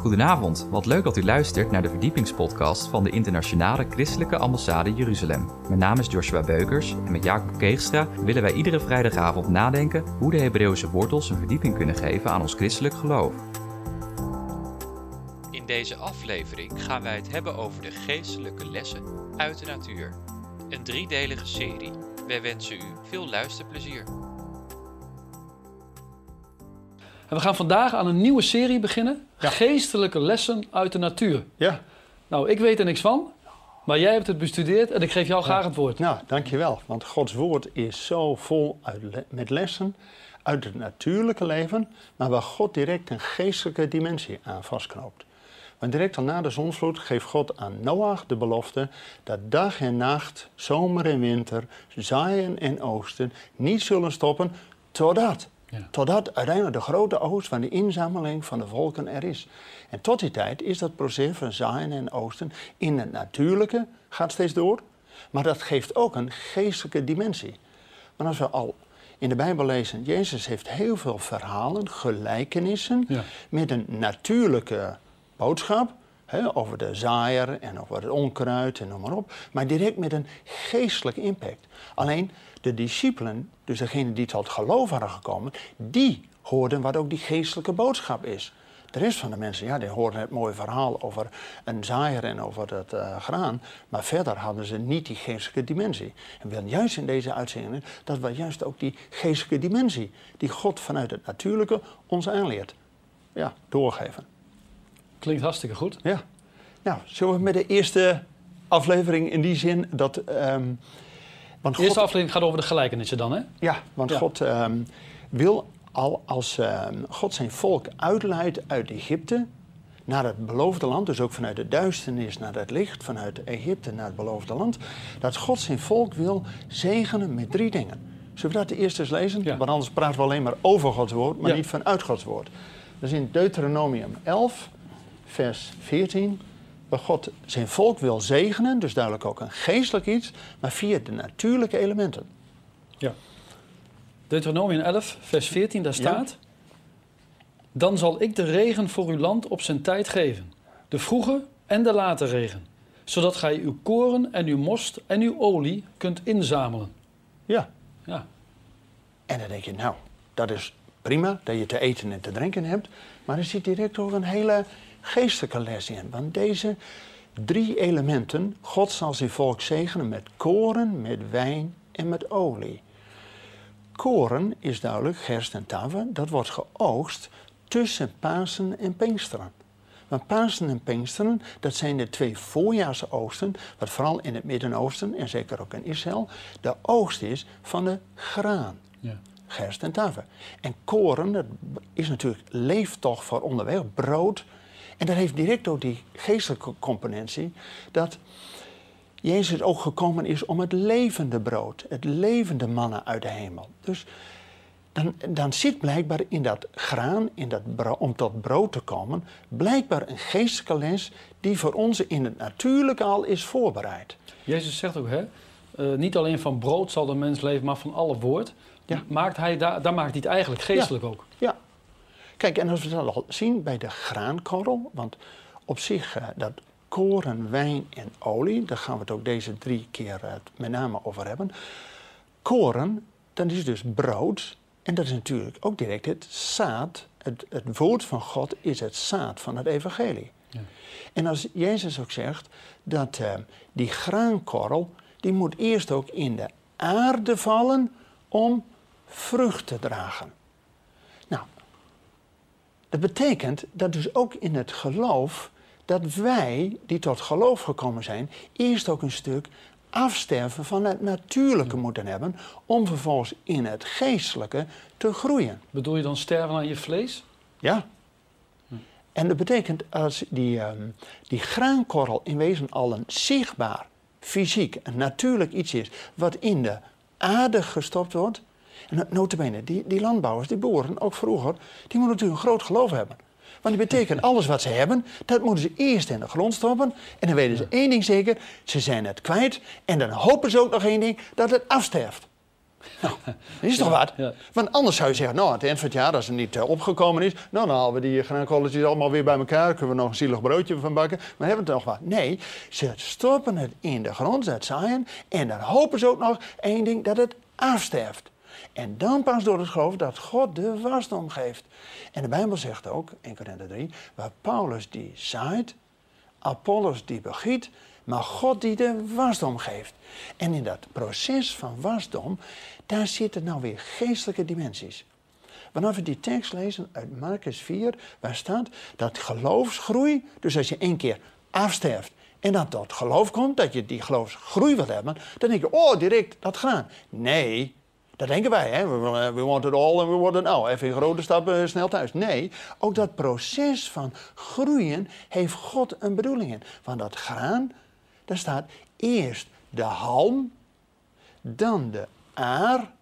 Goedenavond, wat leuk dat u luistert naar de verdiepingspodcast van de Internationale Christelijke Ambassade Jeruzalem. Mijn naam is Joshua Beukers en met Jacob Keegstra willen wij iedere vrijdagavond nadenken hoe de Hebreeuwse wortels een verdieping kunnen geven aan ons christelijk geloof. In deze aflevering gaan wij het hebben over de geestelijke lessen uit de natuur. Een driedelige serie. Wij wensen u veel luisterplezier. En we gaan vandaag aan een nieuwe serie beginnen. Geestelijke lessen uit de natuur. Ja. Nou, ik weet er niks van. Maar jij hebt het bestudeerd en ik geef jou graag het woord. Nou, dankjewel. Want Gods woord is zo vol uit le- met lessen uit het natuurlijke leven, maar waar God direct een geestelijke dimensie aan vastknoopt. Want direct al na de zonsvloed geeft God aan Noach de belofte dat dag en nacht, zomer en winter, zaaien en oosten niet zullen stoppen totdat. Ja. Totdat uiteindelijk de grote oogst van de inzameling van de volken er is. En tot die tijd is dat proces van zaaien en oosten in het natuurlijke gaat steeds door. Maar dat geeft ook een geestelijke dimensie. Maar als we al in de Bijbel lezen, Jezus heeft heel veel verhalen, gelijkenissen Ja. met een natuurlijke boodschap. Over de zaaier en over het onkruid en noem maar op. Maar direct met een geestelijke impact. Alleen de discipelen, dus degenen die tot geloof waren gekomen, die hoorden wat ook die geestelijke boodschap is. De rest van de mensen, ja, die hoorden het mooie verhaal over een zaaier en over het eh, graan. Maar verder hadden ze niet die geestelijke dimensie. En we willen juist in deze uitzending dat we juist ook die geestelijke dimensie, die God vanuit het natuurlijke ons aanleert, ja, doorgeven. Klinkt hartstikke goed. Ja. Nou, zullen we met de eerste aflevering in die zin dat. ehm want De eerste aflevering gaat over de gelijkenissen dan, hè? ja, want Ja. God ehm, wil al als ehm, God zijn volk uitleidt uit Egypte naar het beloofde land, dus ook vanuit de duisternis naar het licht, vanuit Egypte naar het beloofde land, dat God zijn volk wil zegenen met drie dingen. Zullen we dat eerst eens lezen? Ja. Want anders praten we alleen maar over Gods woord, maar Ja. niet vanuit Gods woord. Dat is in Deuteronomium 11, vers 14. Waar God zijn volk wil zegenen, dus duidelijk ook een geestelijk iets, maar via de natuurlijke elementen. Ja. Deuteronomium 11, vers 14, daar staat... Dan zal ik de regen voor uw land op zijn tijd geven. De vroege en de late regen. Zodat gij uw koren en uw most en uw olie kunt inzamelen. Ja, Ja, En dan denk je, nou, dat is prima dat je te eten en te drinken hebt. Maar er zit direct ook een hele geestelijke les in. Want deze drie elementen, God zal zijn volk zegenen met koren, met wijn en met olie. Koren is duidelijk gerst en tafel. Dat wordt geoogst tussen Pasen en Pinksteren. Want Pasen en Pinksteren, dat zijn de twee voorjaarsoogsten, wat vooral in het Midden-Oosten en zeker ook in Israël, de oogst is van de graan ja. gerst en tafel. En koren, dat is natuurlijk leeftocht voor onderweg, brood. En dat heeft direct ook die geestelijke componentie, dat Jezus ook gekomen is om het levende brood, het levende mannen uit de hemel. Dus dan, dan zit blijkbaar in dat graan, in dat om tot brood te komen, blijkbaar een geestelijke les die voor ons in het natuurlijke al is voorbereid. Jezus zegt ook, hè, eh, niet alleen van brood zal de mens leven, maar van alle woord. Ja. Maakt hij, daar, daar maakt hij het eigenlijk geestelijk ook. Ja. Kijk, en als we dat al zien bij de graankorrel, want op zich eh, dat koren, wijn en olie, daar gaan we het ook deze drie keer eh, met name over hebben. Koren, dat is dus brood en dat is natuurlijk ook direct het zaad. Het, het woord van God is het zaad van het evangelie. Ja. En als Jezus ook zegt dat eh, die graankorrel, die moet eerst ook in de aarde vallen om vrucht te dragen. Dat betekent dat dus ook in het geloof, dat wij die tot geloof gekomen zijn, eerst ook een stuk afsterven van het natuurlijke moeten hebben, om vervolgens in het geestelijke te groeien. Bedoel je dan sterven aan je vlees? Ja. En dat betekent als die, ehm, die graankorrel in wezen al een zichtbaar, fysiek, een natuurlijk iets is, wat in de aarde gestopt wordt. En notabene, die, die landbouwers, die boeren, ook vroeger, die moeten natuurlijk een groot geloof hebben. Want dat betekent alles wat ze hebben, dat moeten ze eerst in de grond stoppen. En dan weten ze één ding zeker, ze zijn het kwijt. En dan hopen ze ook nog één ding, dat het afsterft. Nou, is toch wat? ja. Want anders zou je zeggen, nou, aan het eind van het jaar, als het niet eh, opgekomen is, nou, dan halen we die graankolletjes allemaal weer bij elkaar, kunnen we nog een zielig broodje van bakken, maar hebben we het nog wat? Nee, ze stoppen het in de grond, ze het zaaien, en dan hopen ze ook nog één ding, dat het afsterft. En dan pas door het geloof dat God de wasdom geeft. En de Bijbel zegt ook, in Korinther 3, waar Paulus die zaait, Apollos die begiet, maar God die de wasdom geeft. En in dat proces van wasdom, daar zitten nou weer geestelijke dimensies. Wanneer we die tekst lezen uit Marcus 4, waar staat dat geloofsgroei, dus als je één keer afsterft en dan tot geloof komt, dat je die geloofsgroei wil hebben, dan denk je, oh, direct dat gaan. Nee, dat denken wij, hè? We, we want it all en we worden nou even in grote stappen snel thuis. Nee, ook dat proces van groeien heeft God een bedoeling in. Want dat graan, daar staat eerst de halm, dan de aar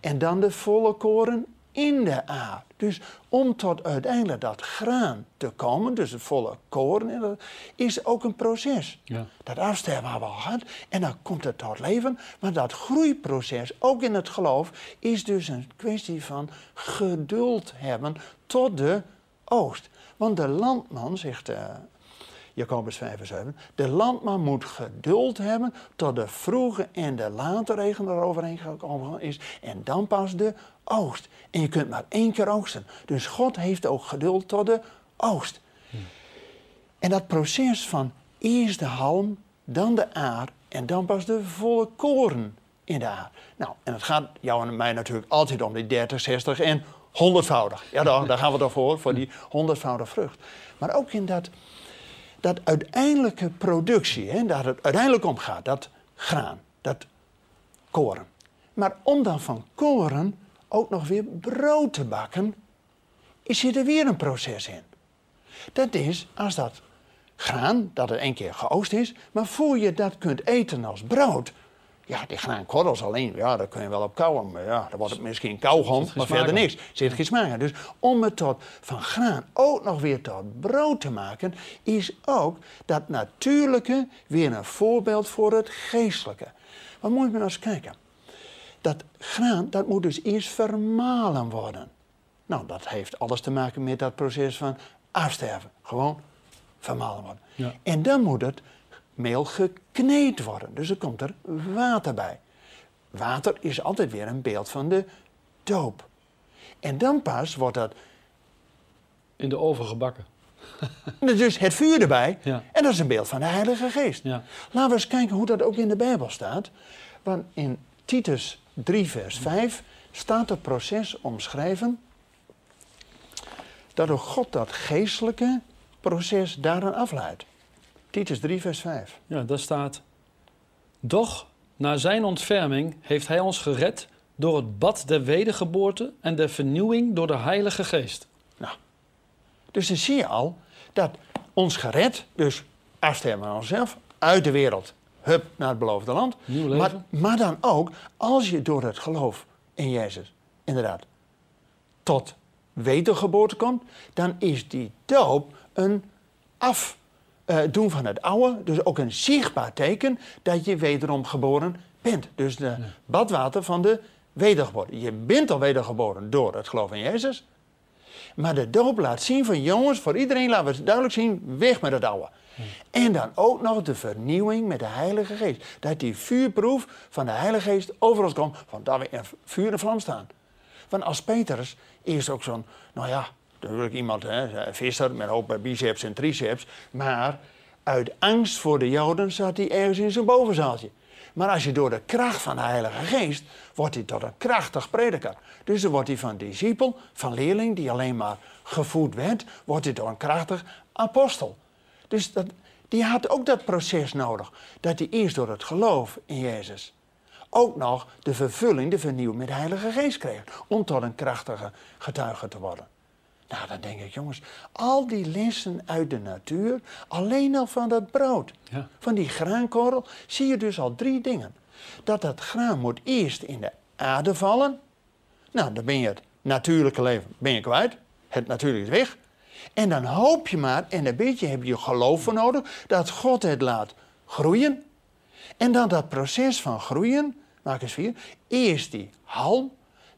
en dan de volle koren in de aar. Dus om tot uiteindelijk dat graan te komen, dus het volle koren, is ook een proces. Ja. Dat afsterven hebben we al gehad en dan komt het tot leven. Maar dat groeiproces, ook in het geloof, is dus een kwestie van geduld hebben tot de oogst. Want de landman, zegt eh, Jacobus 5 en 7, de landman moet geduld hebben tot de vroege en de late regen eroverheen gekomen is. En dan pas de oogst. En je kunt maar één keer oogsten. Dus God heeft ook geduld tot de oogst. En dat proces van eerst de halm, dan de aar en dan pas de volle koren in de aar. Nou, en het gaat jou en mij natuurlijk altijd om die 30, 60 en 100voudig. Ja, daar, daar gaan we toch voor, voor die 100voudige vrucht. Maar ook in dat, dat uiteindelijke productie, hè, daar het uiteindelijk om gaat, dat graan, dat koren. Maar om dan van koren ook nog weer brood te bakken, zit er weer een proces in. Dat is als dat graan, dat het één keer geoost is, maar voor je dat kunt eten als brood. Ja, die graankorrels alleen, ja, daar kun je wel op kauwen. Maar ja, dan wordt het misschien kauwgom, maar verder niks. Zit geen smaak aan. Dus om het tot, van graan ook nog weer tot brood te maken, is ook dat natuurlijke weer een voorbeeld voor het geestelijke. Maar moet je maar eens kijken. Dat graan, dat moet dus eerst vermalen worden. Nou, dat heeft alles te maken met dat proces van afsterven. Gewoon vermalen worden. Ja. En dan moet het meel gekneed worden. Dus er komt er water bij. Water is altijd weer een beeld van de doop. En dan pas wordt dat, In de oven gebakken. dus het vuur erbij. Ja. En dat is een beeld van de Heilige Geest. Ja. Laten we eens kijken hoe dat ook in de Bijbel staat. Want in Titus 3, vers 5 staat het proces omschreven. Dat ook God dat geestelijke proces daaraan afleidt. Titus 3, vers 5. Ja, daar staat. Doch na zijn ontferming heeft hij ons gered door het bad der wedergeboorte en der vernieuwing door de Heilige Geest. Nou, dus dan zie je al dat ons gered, dus afstemmen aan onszelf, uit de wereld, hup, naar het beloofde land. Maar, maar dan ook, als je door het geloof in Jezus, inderdaad, tot wedergeboorte komt, dan is die doop een afdoen van het oude, dus ook een zichtbaar teken dat je wederom geboren bent. Dus de badwater van de wedergeboorte. Je bent al wedergeboren door het geloof in Jezus. Maar de doop laat zien van jongens, voor iedereen laten we het duidelijk zien, weg met het oude. En dan ook nog de vernieuwing met de Heilige Geest. Dat die vuurproef van de Heilige Geest over ons komt, van dat we in vuur en vlam staan. Want als Petrus eerst ook zo'n, nou ja, natuurlijk iemand, hè, visser met hoop biceps en triceps, maar uit angst voor de Joden zat hij ergens in zijn bovenzaaltje. Maar als je door de kracht van de Heilige Geest, wordt hij tot een krachtig prediker. Dus dan wordt hij van discipel, van leerling die alleen maar gevoed werd, wordt hij door een krachtig apostel. Dus dat, die had ook dat proces nodig. Dat hij eerst door het geloof in Jezus ook nog de vervulling, de vernieuwing met de Heilige Geest kreeg. Om tot een krachtige getuige te worden. Nou, dan denk ik, jongens, al die lessen uit de natuur, alleen al van dat brood, Ja. van die graankorrel, zie je dus al drie dingen. Dat dat graan moet eerst in de aarde vallen. Nou, dan ben je het natuurlijke leven ben je kwijt. Het natuurlijke is weg. En dan hoop je maar, en een beetje heb je geloof voor nodig, dat God het laat groeien. En dan dat proces van groeien, Marcus 4. Eerst die halm,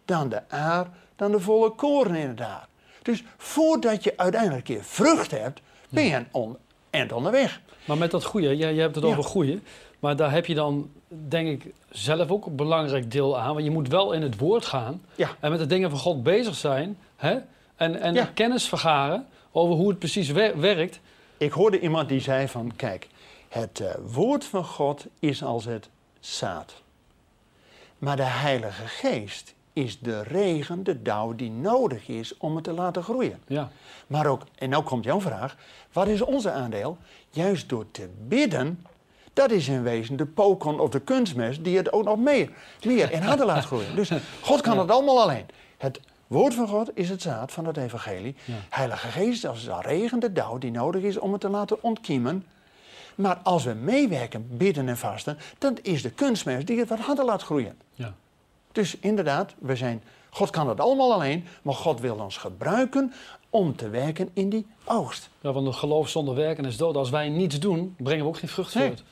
dan de aar, dan de volle koren in het aar. Dus voordat je uiteindelijk een keer vrucht hebt, ben je een on eind onderweg. Maar met dat goede, jij, jij hebt het Ja. over goede. Maar daar heb je dan, denk ik, zelf ook een belangrijk deel aan. Want je moet wel in het woord gaan. Ja. En met de dingen van God bezig zijn. Hè? En, en Ja. kennis vergaren over hoe het precies wer- werkt. Ik hoorde iemand die zei van, kijk, het eh, woord van God is als het zaad. Maar de Heilige Geest is de regen, de dauw die nodig is om het te laten groeien. Ja. Maar ook, en nou komt jouw vraag, wat is onze aandeel? Juist door te bidden, dat is in wezen de pokon of de kunstmest die het ook nog meer, meer in harde laat groeien. Dus God kan het allemaal alleen. Het woord van God is het zaad van het evangelie. Ja. Heilige Geest als de regen, de dauw die nodig is om het te laten ontkiemen. Maar als we meewerken, bidden en vasten, dan is de kunstmest die het wat harder laat groeien. ja. Dus inderdaad, we zijn, God kan het allemaal alleen, maar God wil ons gebruiken om te werken in die oogst. Ja, want een geloof zonder werken is dood. Als wij niets doen, brengen we ook geen vrucht Nee. voort.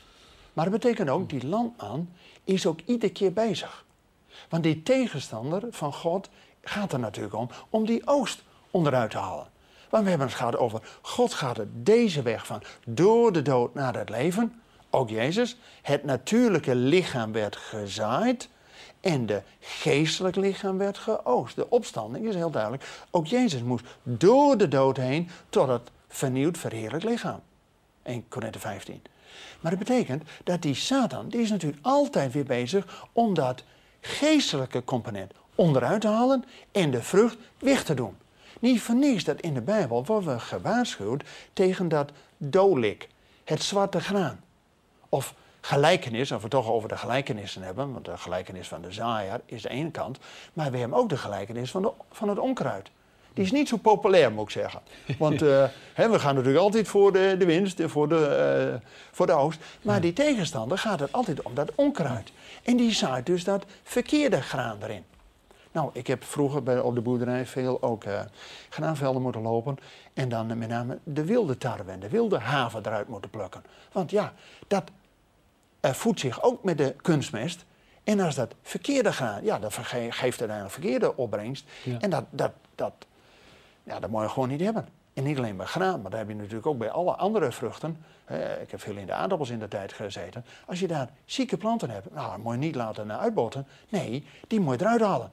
Maar dat betekent ook, die landman is ook iedere keer bezig. Want die tegenstander van God gaat er natuurlijk om, om die oogst onderuit te halen. Want we hebben het gehad over, God gaat er deze weg van door de dood naar het leven. Ook Jezus, het natuurlijke lichaam werd gezaaid en de geestelijk lichaam werd geoogst. De opstanding is heel duidelijk. Ook Jezus moest door de dood heen tot het vernieuwd, verheerlijk lichaam. 1 Korinthe 15. Maar dat betekent dat die Satan, die is natuurlijk altijd weer bezig om dat geestelijke component onderuit te halen en de vrucht weg te doen. Niet voor niks dat in de Bijbel worden we gewaarschuwd tegen dat dolik, het zwarte graan. Of gelijkenis, als we het toch over de gelijkenissen hebben, want de gelijkenis van de zaaier is de ene kant, maar we hebben ook de gelijkenis van, de, van het onkruid. Die is niet zo populair, moet ik zeggen. Want eh, we gaan natuurlijk altijd voor de, de winst, en voor de, eh, voor de oogst. Maar die tegenstander gaat het altijd om dat onkruid. En die zaait dus dat verkeerde graan erin. Nou, ik heb vroeger bij, op de boerderij veel ook eh graanvelden moeten lopen. En dan met name de wilde tarwe en de wilde haven eruit moeten plukken. Want ja, dat voedt zich ook met de kunstmest. En als dat verkeerde graan, ja, dat verge- geeft uiteindelijk verkeerde opbrengst. Ja. En dat, dat, dat, ja, dat moet je gewoon niet hebben. En niet alleen bij graan, maar dat heb je natuurlijk ook bij alle andere vruchten. Eh, ik heb veel in de aardappels in de tijd gezeten. Als je daar zieke planten hebt, nou, dan moet je niet laten eh, uitbotten. Nee, die moet je eruit halen.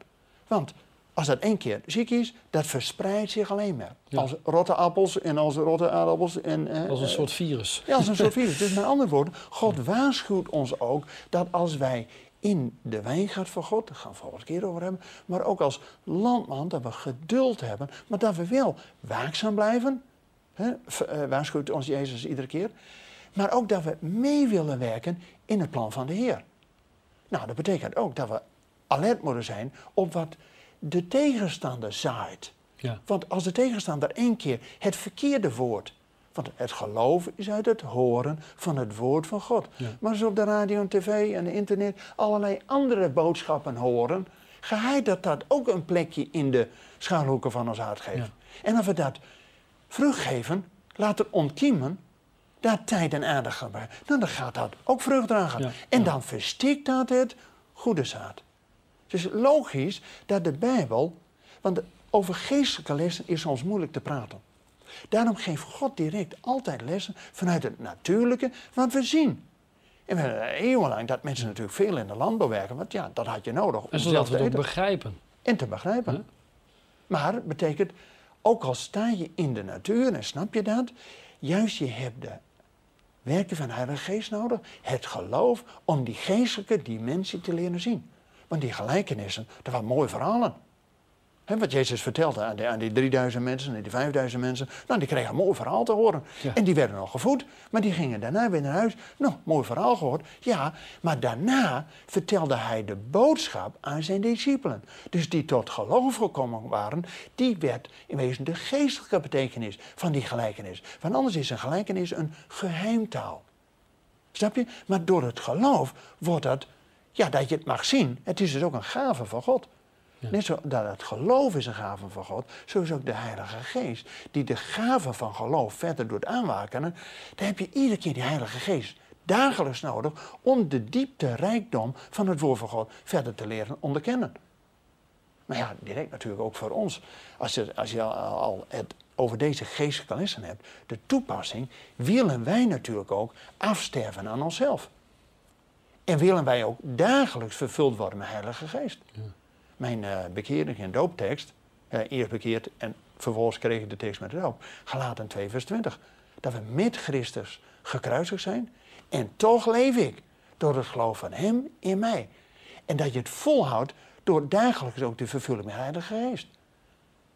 Want als dat één keer ziek is, dat verspreidt zich alleen maar. Ja. Als rotte appels en als rotte aardappels. En, eh, Als een eh, soort virus. ja, als een soort virus. Dus met andere woorden, God waarschuwt ons ook dat als wij in de wijngaard van God, daar gaan we volgende keer over hebben, maar ook als landman, dat we geduld hebben, maar dat we wel waakzaam blijven. Hè, eh, waarschuwt ons Jezus iedere keer. Maar ook dat we mee willen werken in het plan van de Heer. Nou, dat betekent ook dat we alert moeten zijn op wat de tegenstander zaait. Ja. Want als de tegenstander één keer het verkeerde woord. Want het geloof is uit het horen van het woord van God. Ja. Maar als we op de radio en tv en internet allerlei andere boodschappen horen. geheid dat dat ook een plekje in de schuilhoeken van ons hart geeft. Ja. En als we dat vrucht geven, laten ontkiemen. daar tijd en aandacht aan bij. Nou, dan gaat dat ook vrucht dragen. En dan verstikt dat het goede zaad. Het is logisch dat de Bijbel, want over geestelijke lessen is soms moeilijk te praten. Daarom geeft God direct altijd lessen vanuit het natuurlijke wat we zien. En we hebben eeuwenlang dat mensen natuurlijk veel in de landbouw werken, want ja, dat had je nodig om En zodat we het ook begrijpen. en te begrijpen. Maar het betekent, ook al sta je in de natuur en snap je dat, juist je hebt de werken van de Heilige Geest nodig, het geloof, om die geestelijke dimensie te leren zien. Want die gelijkenissen, dat waren mooie verhalen. Hè, wat Jezus vertelde aan die, aan die 3000 mensen en die 5000 mensen, nou, die kregen een mooi verhaal te horen. Ja. En die werden nog gevoed, maar die gingen daarna weer naar huis. Nou, mooi verhaal gehoord. Ja, maar daarna vertelde hij de boodschap aan zijn discipelen. Dus die tot geloof gekomen waren, die werd in wezen de geestelijke betekenis van die gelijkenis. Want anders is een gelijkenis een geheimtaal. Snap je? Maar door het geloof wordt dat, ja, dat je het mag zien. Het is dus ook een gave van God. Ja. Net zo dat het geloof is een gave van God, zo is ook de Heilige Geest, die de gave van geloof verder doet aanwakenen. Dan heb je iedere keer die Heilige Geest dagelijks nodig om de diepte, rijkdom van het woord van God verder te leren onderkennen. Maar ja, direct natuurlijk ook voor ons. Als je, als je al het over deze geestelijke lessen hebt, de toepassing, willen wij natuurlijk ook afsterven aan onszelf. En willen wij ook dagelijks vervuld worden met Heilige Geest. Ja. Mijn uh, bekering en dooptekst, uh, eerst bekeerd en vervolgens kreeg ik de tekst met de doop. Galaten 2 vers 20. Dat we met Christus gekruisigd zijn en toch leef ik door het geloof van Hem in mij. En dat je het volhoudt door dagelijks ook te vervullen met Heilige Geest.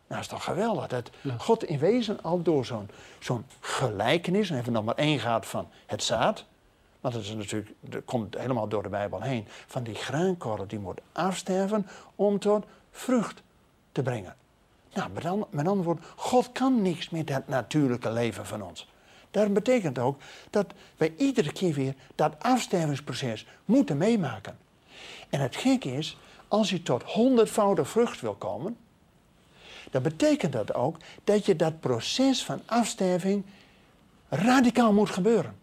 Nou, is toch geweldig dat God in wezen al door zo'n zo'n gelijkenis, en even nog maar één gaat van het zaad, want dat is natuurlijk, dat komt helemaal door de Bijbel heen, van die graankorrel die moet afsterven om tot vrucht te brengen. Nou, met, an, met andere woorden, God kan niks met het natuurlijke leven van ons. Dat betekent ook dat wij iedere keer weer dat afstervingsproces moeten meemaken. En het gekke is, als je tot honderdvoudig vrucht wil komen, dan betekent dat ook dat je dat proces van afsterving radicaal moet gebeuren.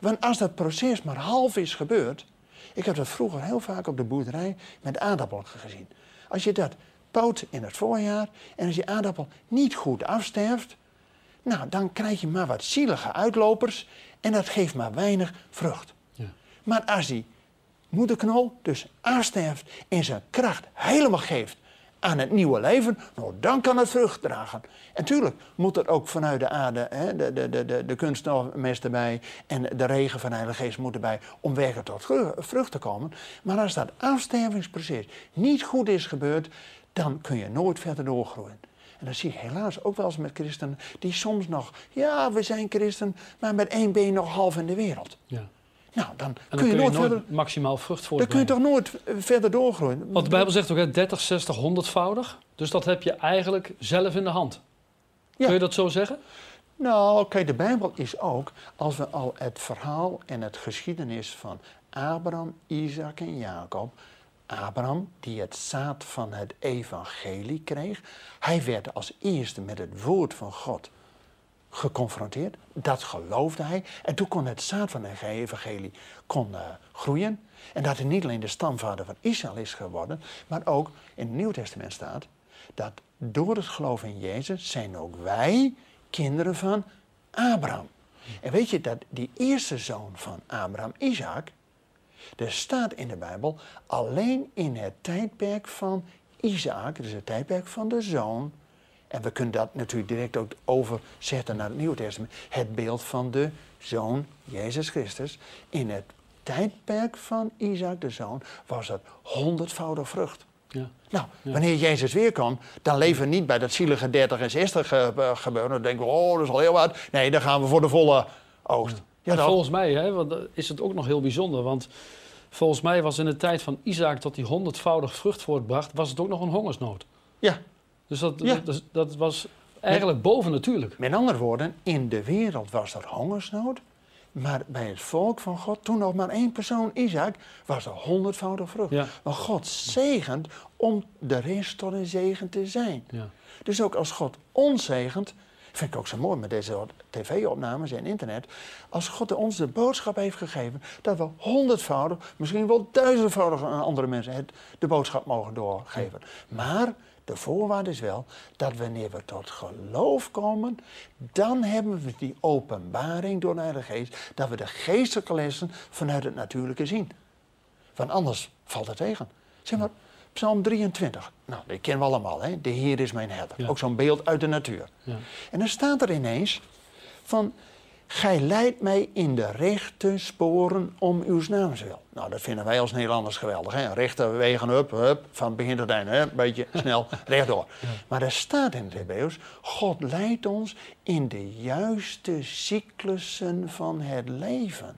Want als dat proces maar half is gebeurd, ik heb dat vroeger heel vaak op de boerderij met aardappelen gezien. Als je dat poot in het voorjaar en als je aardappel niet goed afsterft, nou dan krijg je maar wat zielige uitlopers en dat geeft maar weinig vrucht. Ja. Maar als die moederknol dus afsterft en zijn kracht helemaal geeft aan het nieuwe leven, nou, dan kan het vrucht dragen. En tuurlijk moet er ook vanuit de aarde hè, de, de, de, de, de kunstmest erbij en de regen van de Heilige Geest moet erbij om werken tot vrucht te komen. Maar als dat afstervingsproces niet goed is gebeurd, dan kun je nooit verder doorgroeien. En dat zie ik helaas ook wel eens met christenen die soms nog, ja, we zijn christen, maar met één been nog half in de wereld. Ja. Nou, dan, kun je, nooit, verder, maximaal vrucht voor. Dan kun je toch nooit eh, verder doorgroeien. Want de Bijbel zegt ook hè, 30, 60, 100voudig. Dus dat heb je eigenlijk zelf in de hand. Kun je dat zo zeggen? Nou, kijk, de Bijbel is ook, als we al het verhaal en het geschiedenis van Abraham, Isaac en Jacob. Abraham, die het zaad van het evangelie kreeg. Hij werd als eerste met het woord van God geconfronteerd. Dat geloofde hij. En toen kon het zaad van het evangelie kon, uh, groeien. En dat hij niet alleen de stamvader van Israël is geworden, maar ook in het Nieuw Testament staat dat door het geloof in Jezus zijn ook wij kinderen van Abraham. En weet je dat die eerste zoon van Abraham, Isaac, er staat in de Bijbel alleen in het tijdperk van Isaac, dus het tijdperk van de zoon, en we kunnen dat natuurlijk direct ook overzetten naar het Nieuwe Testament. Het beeld van de zoon Jezus Christus. In het tijdperk van Isaac de zoon was het honderdvoudig vrucht. Ja. Nou, wanneer Jezus weer komt, dan leven we niet bij dat zielige 30 en 60 uh, gebeuren. Dan denken we, oh, dat is al heel wat. Nee, dan gaan we voor de volle oogst. Ja. volgens mij hè, want, is het ook nog heel bijzonder. Want volgens mij was in de tijd van Isaac tot hij honderdvoudig vrucht voortbracht, was het ook nog een hongersnood. Ja, dus dat, dat, dat, was eigenlijk boven natuurlijk. Met andere woorden, in de wereld was er hongersnood. Maar bij het volk van God, toen nog maar één persoon, Isaac, was er honderdvoudig vrucht. Ja. Maar God zegent om de rest tot een zegen te zijn. Ja. Dus ook als God ons zegent, vind ik ook zo mooi met deze tv-opnames en internet. Als God ons de boodschap heeft gegeven dat we honderdvoudig, misschien wel duizendvoudig aan andere mensen de boodschap mogen doorgeven. Maar de voorwaarde is wel dat wanneer we tot geloof komen, dan hebben we die openbaring door de Heilige Geest, dat we de geestelijke lessen vanuit het natuurlijke zien. Want anders valt het tegen. Zeg maar, Psalm 23. Nou, die kennen we allemaal, hè? De Heer is mijn herder. Ook zo'n beeld uit de natuur. Ja. En dan staat er ineens van Gij leidt mij in de rechte sporen om uw naams wil. Nou, dat vinden wij als Nederlanders geweldig. Hè? Rechte wegen, hup, hup, van begin tot einde. Een beetje snel, rechtdoor. Maar er staat in het Hebreeuws, God leidt ons in de juiste cyclussen van het leven.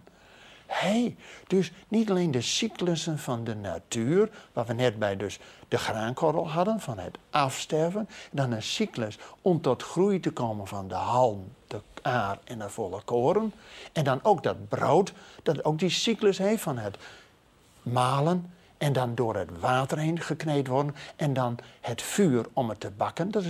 Hey, dus niet alleen de cyclussen van de natuur, waar we net bij dus de graankorrel hadden, van het afsterven, dan een cyclus om tot groei te komen van de halm, de aar en de volle koren. En dan ook dat brood, dat ook die cyclus heeft van het malen en dan door het water heen gekneed worden en dan het vuur om het te bakken.